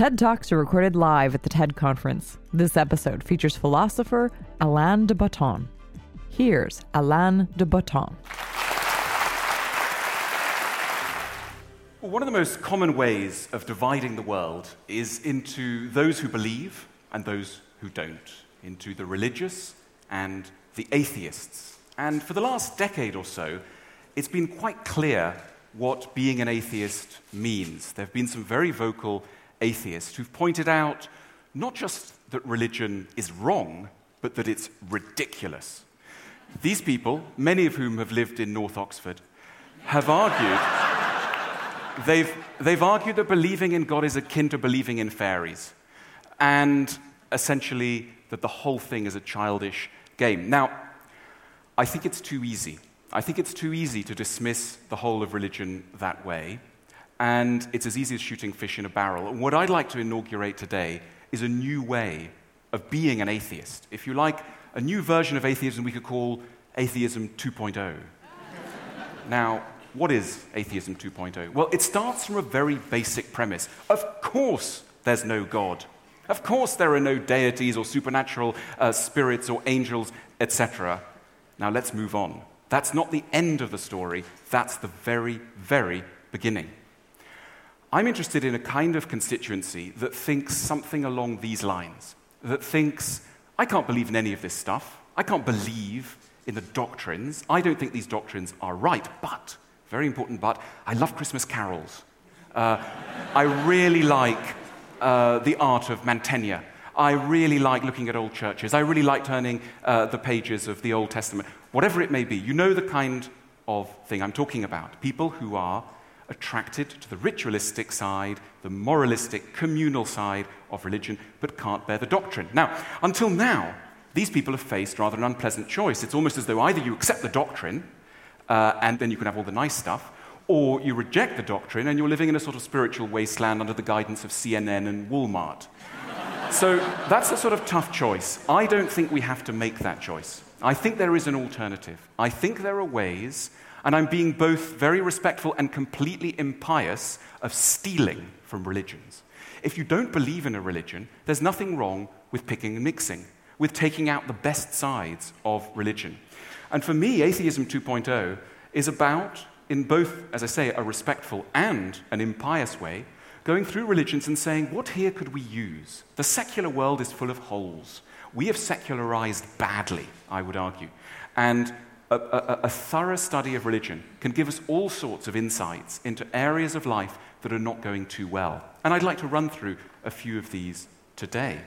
TED Talks are recorded live at the TED Conference. This episode features philosopher Alain de Botton. Here's Alain de Botton. One of the most common ways of dividing the world is into those who believe and those who don't, into the religious and the atheists. And for the last decade or so, it's been quite clear what being an atheist means. There have been some very vocal atheists who've pointed out not just that religion is wrong, but that it's ridiculous. These people, many of whom have lived in North Oxford, have argued. they've, they've argued that believing in God is akin to believing in fairies, and essentially that the whole thing is a childish game. Now, I think it's too easy. I think it's too easy to dismiss the whole of religion that way, and it's as easy as shooting fish in a barrel. And what I'd like to inaugurate today is a new way of being an atheist. If you like, a new version of atheism we could call Atheism 2.0. now, what is Atheism 2.0? Well, it starts from a very basic premise. Of course, there's no God. Of course, there are no deities or supernatural uh, spirits or angels, etc. Now, let's move on. That's not the end of the story, that's the very, very beginning. I'm interested in a kind of constituency that thinks something along these lines, that thinks, I can't believe in any of this stuff, I can't believe in the doctrines, I don't think these doctrines are right, but, very important but, I love Christmas carols. Uh, I really like uh, the art of Mantegna. I really like looking at old churches. I really like turning uh, the pages of the Old Testament whatever it may be, you know the kind of thing I'm talking about. People who are attracted to the ritualistic side, the moralistic, communal side of religion, but can't bear the doctrine. Now, until now, these people have faced rather an unpleasant choice. It's almost as though either you accept the doctrine, uh, and then you can have all the nice stuff, or you reject the doctrine and you're living in a sort of spiritual wasteland under the guidance of CNN and Walmart. so that's a sort of tough choice. I don't think we have to make that choice. I think there is an alternative. I think there are ways, and I'm being both very respectful and completely impious, of stealing from religions. If you don't believe in a religion, there's nothing wrong with picking and mixing, with taking out the best sides of religion. And for me, Atheism 2.0 is about, in both, as I say, a respectful and an impious way, going through religions and saying, what here could we use? The secular world is full of holes. We have secularized badly, I would argue. And a, a, a, thorough study of religion can give us all sorts of insights into areas of life that are not going too well. And I'd like to run through a few of these today.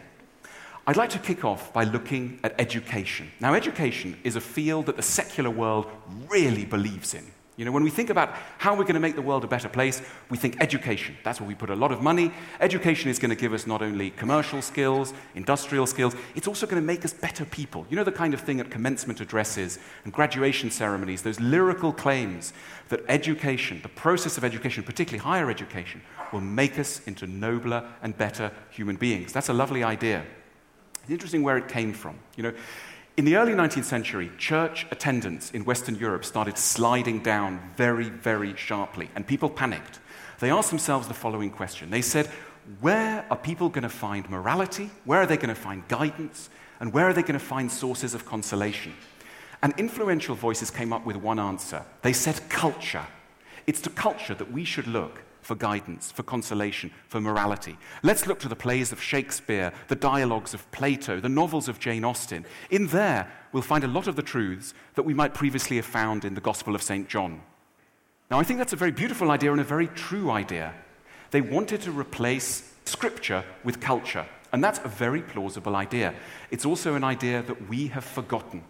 I'd like to kick off by looking at education. Now, education is a field that the secular world really believes in. You know, when we think about how we're going to make the world a better place, we think education. That's where we put a lot of money. Education is going to give us not only commercial skills, industrial skills, it's also going to make us better people. You know, the kind of thing at commencement addresses and graduation ceremonies, those lyrical claims that education, the process of education, particularly higher education, will make us into nobler and better human beings. That's a lovely idea. It's interesting where it came from. You know, in the early 19th century, church attendance in Western Europe started sliding down very, very sharply, and people panicked. They asked themselves the following question They said, Where are people going to find morality? Where are they going to find guidance? And where are they going to find sources of consolation? And influential voices came up with one answer. They said, Culture. It's to culture that we should look for guidance, for consolation, for morality. Let's look to the plays of Shakespeare, the dialogues of Plato, the novels of Jane Austen. In there, we'll find a lot of the truths that we might previously have found in the Gospel of St. John. Now, I think that's a very beautiful idea and a very true idea. They wanted to replace scripture with culture, and that's a very plausible idea. It's also an idea that we have forgotten.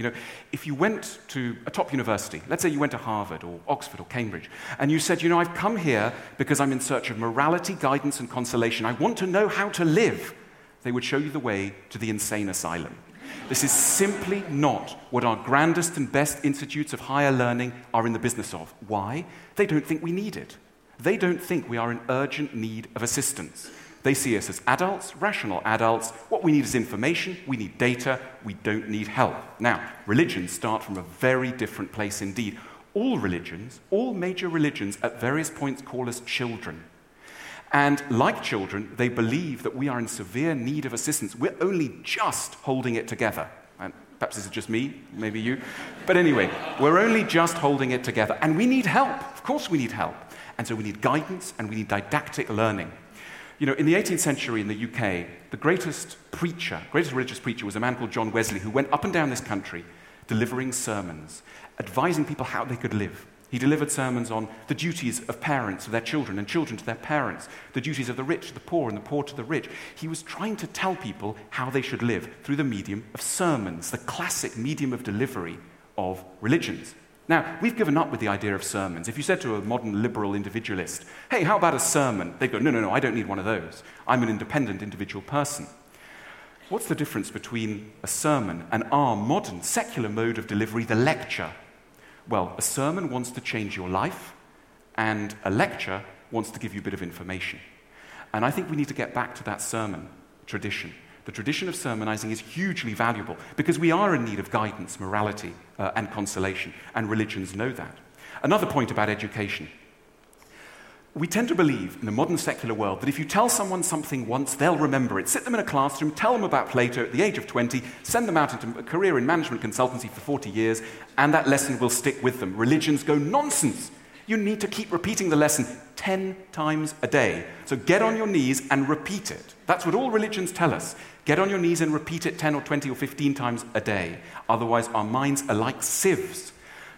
You know, if you went to a top university, let's say you went to Harvard or Oxford or Cambridge, and you said, you know, I've come here because I'm in search of morality, guidance, and consolation. I want to know how to live. They would show you the way to the insane asylum. This is simply not what our grandest and best institutes of higher learning are in the business of. Why? They don't think we need it. They don't think we are in urgent need of assistance. They see us as adults, rational adults. What we need is information, we need data, we don't need help. Now, religions start from a very different place indeed. All religions, all major religions at various points call us children. And like children, they believe that we are in severe need of assistance. We're only just holding it together. And perhaps this is just me, maybe you. But anyway, we're only just holding it together. And we need help. Of course, we need help. And so we need guidance and we need didactic learning. You know, in the 18th century in the UK, the greatest preacher, greatest religious preacher was a man called John Wesley who went up and down this country delivering sermons, advising people how they could live. He delivered sermons on the duties of parents to their children and children to their parents, the duties of the rich to the poor and the poor to the rich. He was trying to tell people how they should live through the medium of sermons, the classic medium of delivery of religions. Now, we've given up with the idea of sermons. If you said to a modern liberal individualist, hey, how about a sermon? They'd go, no, no, no, I don't need one of those. I'm an independent individual person. What's the difference between a sermon and our modern secular mode of delivery, the lecture? Well, a sermon wants to change your life, and a lecture wants to give you a bit of information. And I think we need to get back to that sermon tradition. The tradition of sermonizing is hugely valuable because we are in need of guidance, morality, uh, and consolation, and religions know that. Another point about education. We tend to believe in the modern secular world that if you tell someone something once, they'll remember it. Sit them in a classroom, tell them about Plato at the age of 20, send them out into a career in management consultancy for 40 years, and that lesson will stick with them. Religions go nonsense. You need to keep repeating the lesson 10 times a day. So get on your knees and repeat it. That's what all religions tell us. Get on your knees and repeat it 10 or 20 or 15 times a day. Otherwise, our minds are like sieves.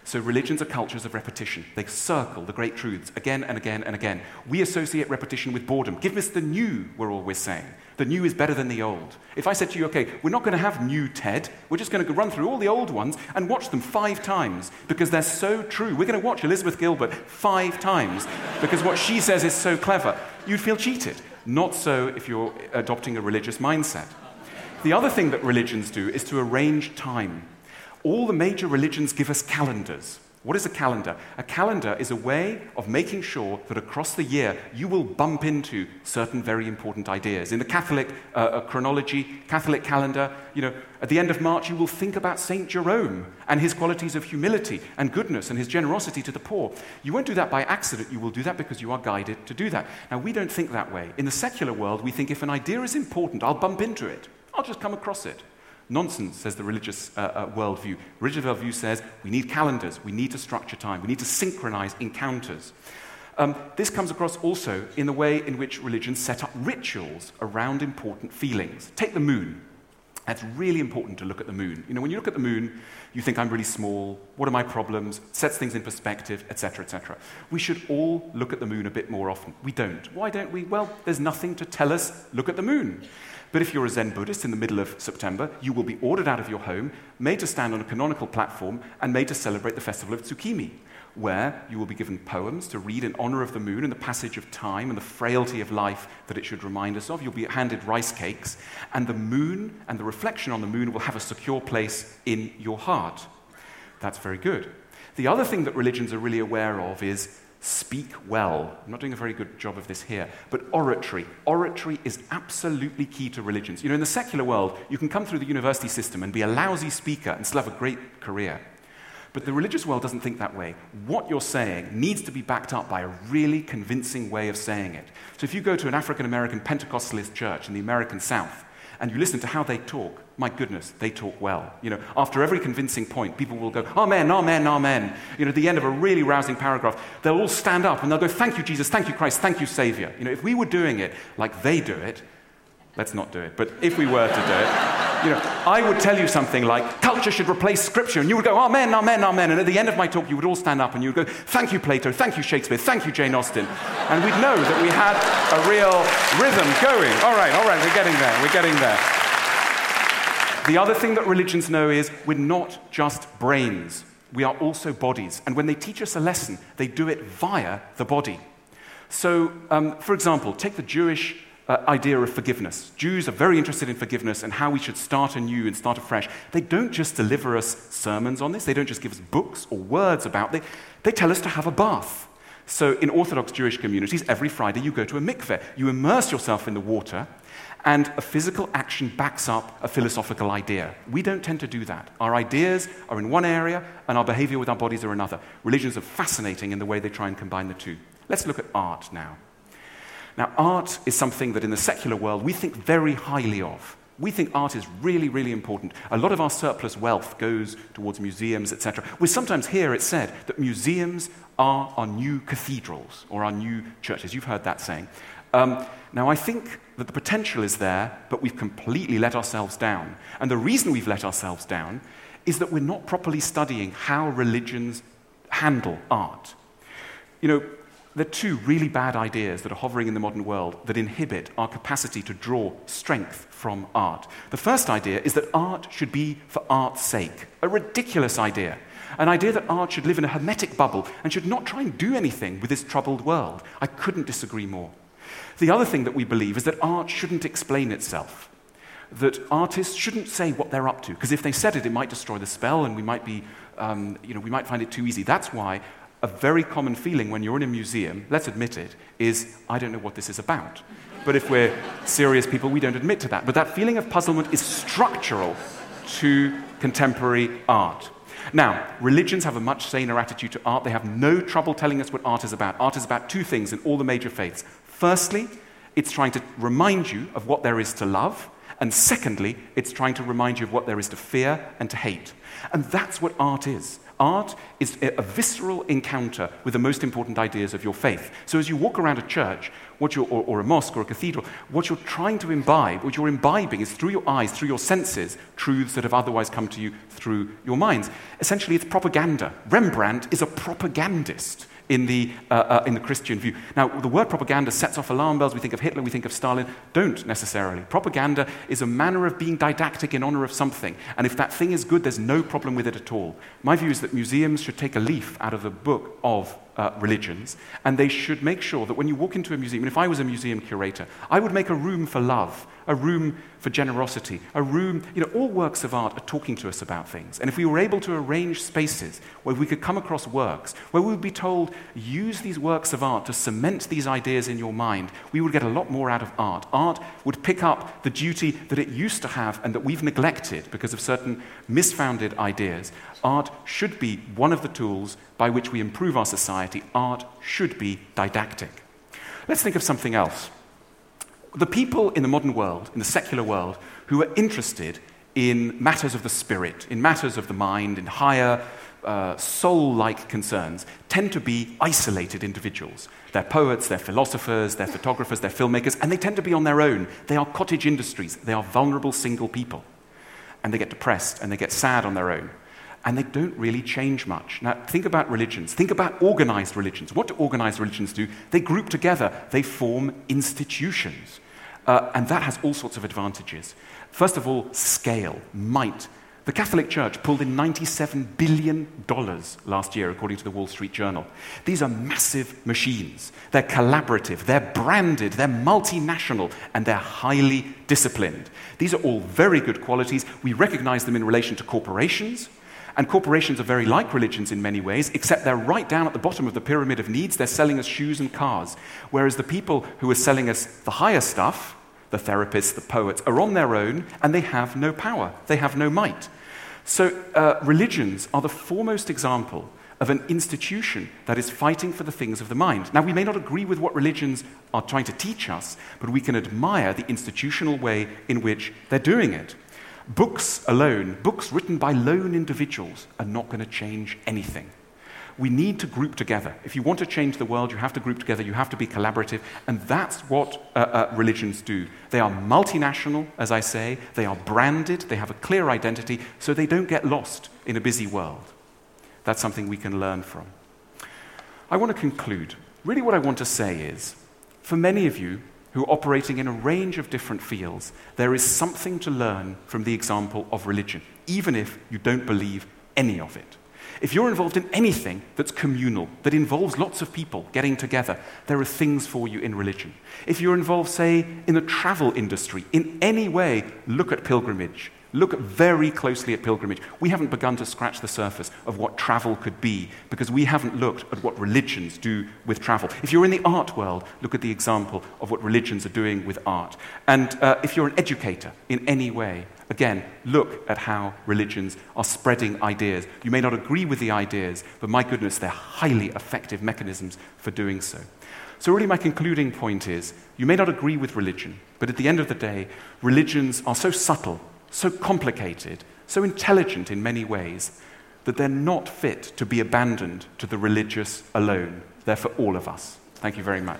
So, religions are cultures of repetition. They circle the great truths again and again and again. We associate repetition with boredom. Give us the new, we're always saying. The new is better than the old. If I said to you, okay, we're not going to have new TED, we're just going to run through all the old ones and watch them five times because they're so true. We're going to watch Elizabeth Gilbert five times because what she says is so clever. You'd feel cheated. Not so if you're adopting a religious mindset. The other thing that religions do is to arrange time. All the major religions give us calendars. What is a calendar? A calendar is a way of making sure that across the year you will bump into certain very important ideas. In the Catholic uh, uh, chronology, Catholic calendar, you know, at the end of March you will think about St. Jerome and his qualities of humility and goodness and his generosity to the poor. You won't do that by accident, you will do that because you are guided to do that. Now, we don't think that way. In the secular world, we think if an idea is important, I'll bump into it, I'll just come across it. Nonsense, says the religious uh, uh, worldview. Religious worldview says we need calendars, we need to structure time, we need to synchronize encounters. Um, this comes across also in the way in which religions set up rituals around important feelings. Take the moon. It's really important to look at the moon. You know, when you look at the moon, you think I'm really small. What are my problems? Sets things in perspective, etc., etc. We should all look at the moon a bit more often. We don't. Why don't we? Well, there's nothing to tell us look at the moon. But if you're a Zen Buddhist in the middle of September, you will be ordered out of your home, made to stand on a canonical platform, and made to celebrate the festival of Tsukimi, where you will be given poems to read in honor of the moon and the passage of time and the frailty of life that it should remind us of. You'll be handed rice cakes, and the moon and the reflection on the moon will have a secure place in your heart. That's very good. The other thing that religions are really aware of is speak well. I'm not doing a very good job of this here, but oratory. Oratory is absolutely key to religions. You know, in the secular world, you can come through the university system and be a lousy speaker and still have a great career. But the religious world doesn't think that way. What you're saying needs to be backed up by a really convincing way of saying it. So if you go to an African American Pentecostalist church in the American South, and you listen to how they talk, my goodness, they talk well. You know, after every convincing point, people will go, Amen, Amen, Amen. You know, at the end of a really rousing paragraph, they'll all stand up and they'll go, Thank you, Jesus, thank you, Christ, thank you, Savior. You know, if we were doing it like they do it, let's not do it, but if we were to do it, you know, I would tell you something like, culture should replace scripture, and you would go, Amen, Amen, Amen. And at the end of my talk, you would all stand up and you would go, Thank you, Plato, thank you, Shakespeare, thank you, Jane Austen. And we'd know that we had a real rhythm going. All right, all right, we're getting there, we're getting there. The other thing that religions know is we're not just brains, we are also bodies. And when they teach us a lesson, they do it via the body. So, um, for example, take the Jewish uh, idea of forgiveness. Jews are very interested in forgiveness and how we should start anew and start afresh. They don't just deliver us sermons on this, they don't just give us books or words about it, they tell us to have a bath. So, in Orthodox Jewish communities, every Friday you go to a mikveh. You immerse yourself in the water, and a physical action backs up a philosophical idea. We don't tend to do that. Our ideas are in one area, and our behavior with our bodies are another. Religions are fascinating in the way they try and combine the two. Let's look at art now. Now, art is something that in the secular world we think very highly of. We think art is really, really important. A lot of our surplus wealth goes towards museums, etc. We sometimes hear it said that museums are our new cathedrals or our new churches. You've heard that saying. Um, now, I think that the potential is there, but we've completely let ourselves down. And the reason we've let ourselves down is that we're not properly studying how religions handle art. You know, there are two really bad ideas that are hovering in the modern world that inhibit our capacity to draw strength from art. The first idea is that art should be for art's sake, a ridiculous idea. An idea that art should live in a hermetic bubble and should not try and do anything with this troubled world. I couldn't disagree more. The other thing that we believe is that art shouldn't explain itself. That artists shouldn't say what they're up to, because if they said it, it might destroy the spell and we might, be, um, you know, we might find it too easy. That's why a very common feeling when you're in a museum, let's admit it, is I don't know what this is about. But if we're serious people, we don't admit to that. But that feeling of puzzlement is structural to contemporary art. Now, religions have a much saner attitude to art. They have no trouble telling us what art is about. Art is about two things in all the major faiths. Firstly, it's trying to remind you of what there is to love. And secondly, it's trying to remind you of what there is to fear and to hate. And that's what art is. Art is a visceral encounter with the most important ideas of your faith. So as you walk around a church what you're, or, or a mosque or a cathedral, what you're trying to imbibe, what you're imbibing is through your eyes, through your senses, truths that have otherwise come to you through your minds. Essentially, it's propaganda. Rembrandt is a propagandist in the, uh, uh, in the Christian view. Now, the word propaganda sets off alarm bells. We think of Hitler, we think of Stalin. Don't necessarily. Propaganda is a manner of being didactic in honor of something. And if that thing is good, there's no problem with it at all. My view is that museums should take a leaf out of the book of uh, religions, and they should make sure that when you walk into a museum, and if I was a museum curator, I would make a room for love, a room for generosity, a room, you know, all works of art are talking to us about things. And if we were able to arrange spaces where we could come across works, where we would be told, use these works of art to cement these ideas in your mind, we would get a lot more out of art. Art would pick up the duty that it used to have and that we've neglected because of certain misfounded ideas. Art should be one of the tools by which we improve our society. Art should be didactic. Let's think of something else. The people in the modern world, in the secular world, who are interested in matters of the spirit, in matters of the mind, in higher uh, soul like concerns, tend to be isolated individuals. They're poets, they're philosophers, they're photographers, they're filmmakers, and they tend to be on their own. They are cottage industries, they are vulnerable single people. And they get depressed and they get sad on their own and they don't really change much. Now, think about religions. Think about organized religions. What do organized religions do? They group together, they form institutions. Uh, and that has all sorts of advantages. First of all, scale, might. The Catholic Church pulled in $97 billion last year, according to the Wall Street Journal. These are massive machines. They're collaborative, they're branded, they're multinational, and they're highly disciplined. These are all very good qualities. We recognize them in relation to corporations. And corporations are very like religions in many ways, except they're right down at the bottom of the pyramid of needs. They're selling us shoes and cars. Whereas the people who are selling us the higher stuff, the therapists, the poets, are on their own and they have no power. They have no might. So uh, religions are the foremost example of an institution that is fighting for the things of the mind. Now, we may not agree with what religions are trying to teach us, but we can admire the institutional way in which they're doing it. Books alone, books written by lone individuals, are not going to change anything. We need to group together. If you want to change the world, you have to group together, you have to be collaborative, and that's what uh, uh, religions do. They are multinational, as I say, they are branded, they have a clear identity, so they don't get lost in a busy world. That's something we can learn from. I want to conclude. Really, what I want to say is for many of you, who are operating in a range of different fields, there is something to learn from the example of religion, even if you don't believe any of it. If you're involved in anything that's communal, that involves lots of people getting together, there are things for you in religion. If you're involved, say, in the travel industry, in any way, look at pilgrimage. Look very closely at pilgrimage. We haven't begun to scratch the surface of what travel could be because we haven't looked at what religions do with travel. If you're in the art world, look at the example of what religions are doing with art. And uh, if you're an educator in any way, Again, look at how religions are spreading ideas. You may not agree with the ideas, but my goodness, they're highly effective mechanisms for doing so. So, really, my concluding point is you may not agree with religion, but at the end of the day, religions are so subtle, so complicated, so intelligent in many ways that they're not fit to be abandoned to the religious alone. They're for all of us. Thank you very much.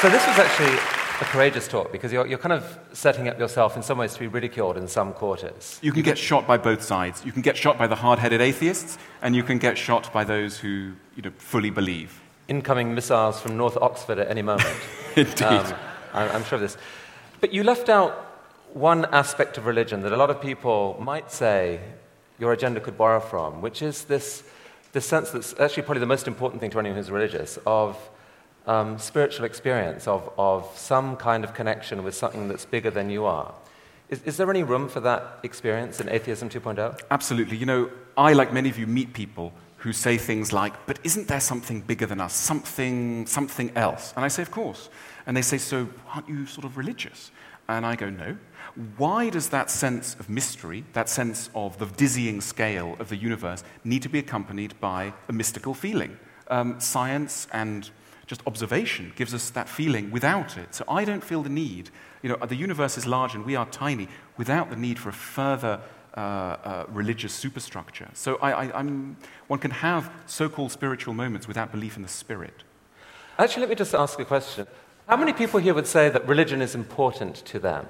So this was actually a courageous talk because you're, you're kind of setting up yourself in some ways to be ridiculed in some quarters. You can get shot by both sides. You can get shot by the hard headed atheists, and you can get shot by those who you know, fully believe. Incoming missiles from North Oxford at any moment. Indeed. Um, I'm sure of this. But you left out one aspect of religion that a lot of people might say your agenda could borrow from, which is this, this sense that's actually probably the most important thing to anyone who's religious of um, spiritual experience of, of some kind of connection with something that's bigger than you are. Is, is there any room for that experience in Atheism 2.0? Absolutely. You know, I, like many of you, meet people who say things like, but isn't there something bigger than us, something, something else? And I say, of course. And they say, so aren't you sort of religious? And I go, no. Why does that sense of mystery, that sense of the dizzying scale of the universe, need to be accompanied by a mystical feeling? Um, science and just observation gives us that feeling without it. So I don't feel the need. You know, the universe is large and we are tiny without the need for a further uh, uh, religious superstructure. So I, I, one can have so called spiritual moments without belief in the spirit. Actually, let me just ask a question. How many people here would say that religion is important to them?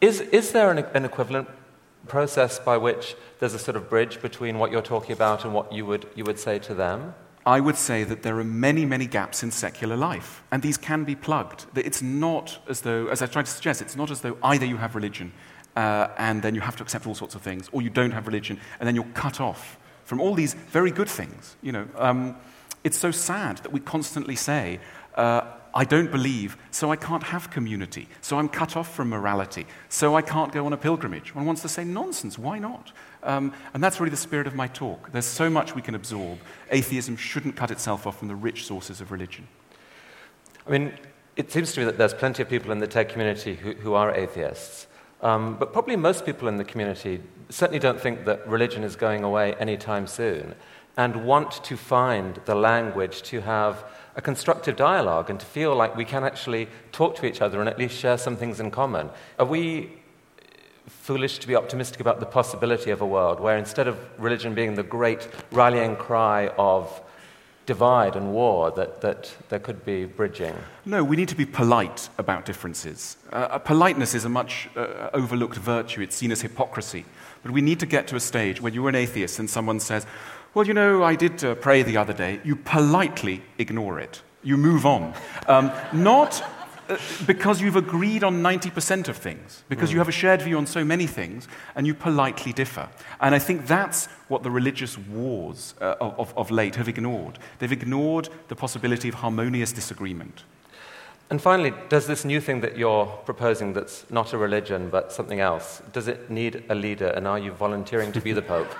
Is, is there an, an equivalent process by which there's a sort of bridge between what you're talking about and what you would, you would say to them? I would say that there are many, many gaps in secular life, and these can be plugged. It's not as though, as I tried to suggest, it's not as though either you have religion uh, and then you have to accept all sorts of things, or you don't have religion and then you're cut off from all these very good things. You know, um, it's so sad that we constantly say, uh, I don't believe, so I can't have community. So I'm cut off from morality. So I can't go on a pilgrimage. One wants to say, nonsense, why not? Um, and that's really the spirit of my talk. There's so much we can absorb. Atheism shouldn't cut itself off from the rich sources of religion. I mean, it seems to me that there's plenty of people in the TED community who, who are atheists. Um, but probably most people in the community certainly don't think that religion is going away anytime soon and want to find the language to have a constructive dialogue and to feel like we can actually talk to each other and at least share some things in common. Are we foolish to be optimistic about the possibility of a world where instead of religion being the great rallying cry of divide and war, that, that there could be bridging? No, we need to be polite about differences. Uh, politeness is a much uh, overlooked virtue, it's seen as hypocrisy. But we need to get to a stage where you're an atheist and someone says, well, you know, I did uh, pray the other day. You politely ignore it. You move on. Um, not uh, because you've agreed on 90% of things, because mm. you have a shared view on so many things, and you politely differ. And I think that's what the religious wars uh, of, of late have ignored. They've ignored the possibility of harmonious disagreement. And finally, does this new thing that you're proposing that's not a religion but something else, does it need a leader, and are you volunteering to be the Pope?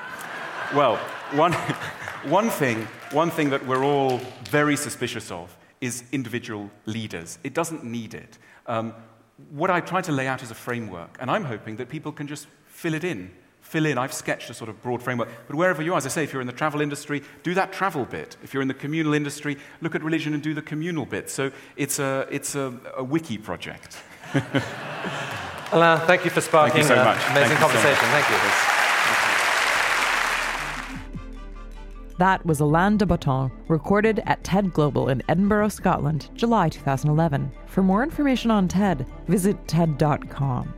Well, one, one, thing, one thing that we're all very suspicious of is individual leaders. It doesn't need it. Um, what I try to lay out is a framework, and I'm hoping that people can just fill it in. Fill in. I've sketched a sort of broad framework. But wherever you are, as I say, if you're in the travel industry, do that travel bit. If you're in the communal industry, look at religion and do the communal bit. So it's a, it's a, a wiki project. Alain, thank you for sparking thank you so much. amazing thank conversation. So thank you. That was Alain de Botton, recorded at TED Global in Edinburgh, Scotland, July 2011. For more information on TED, visit TED.com.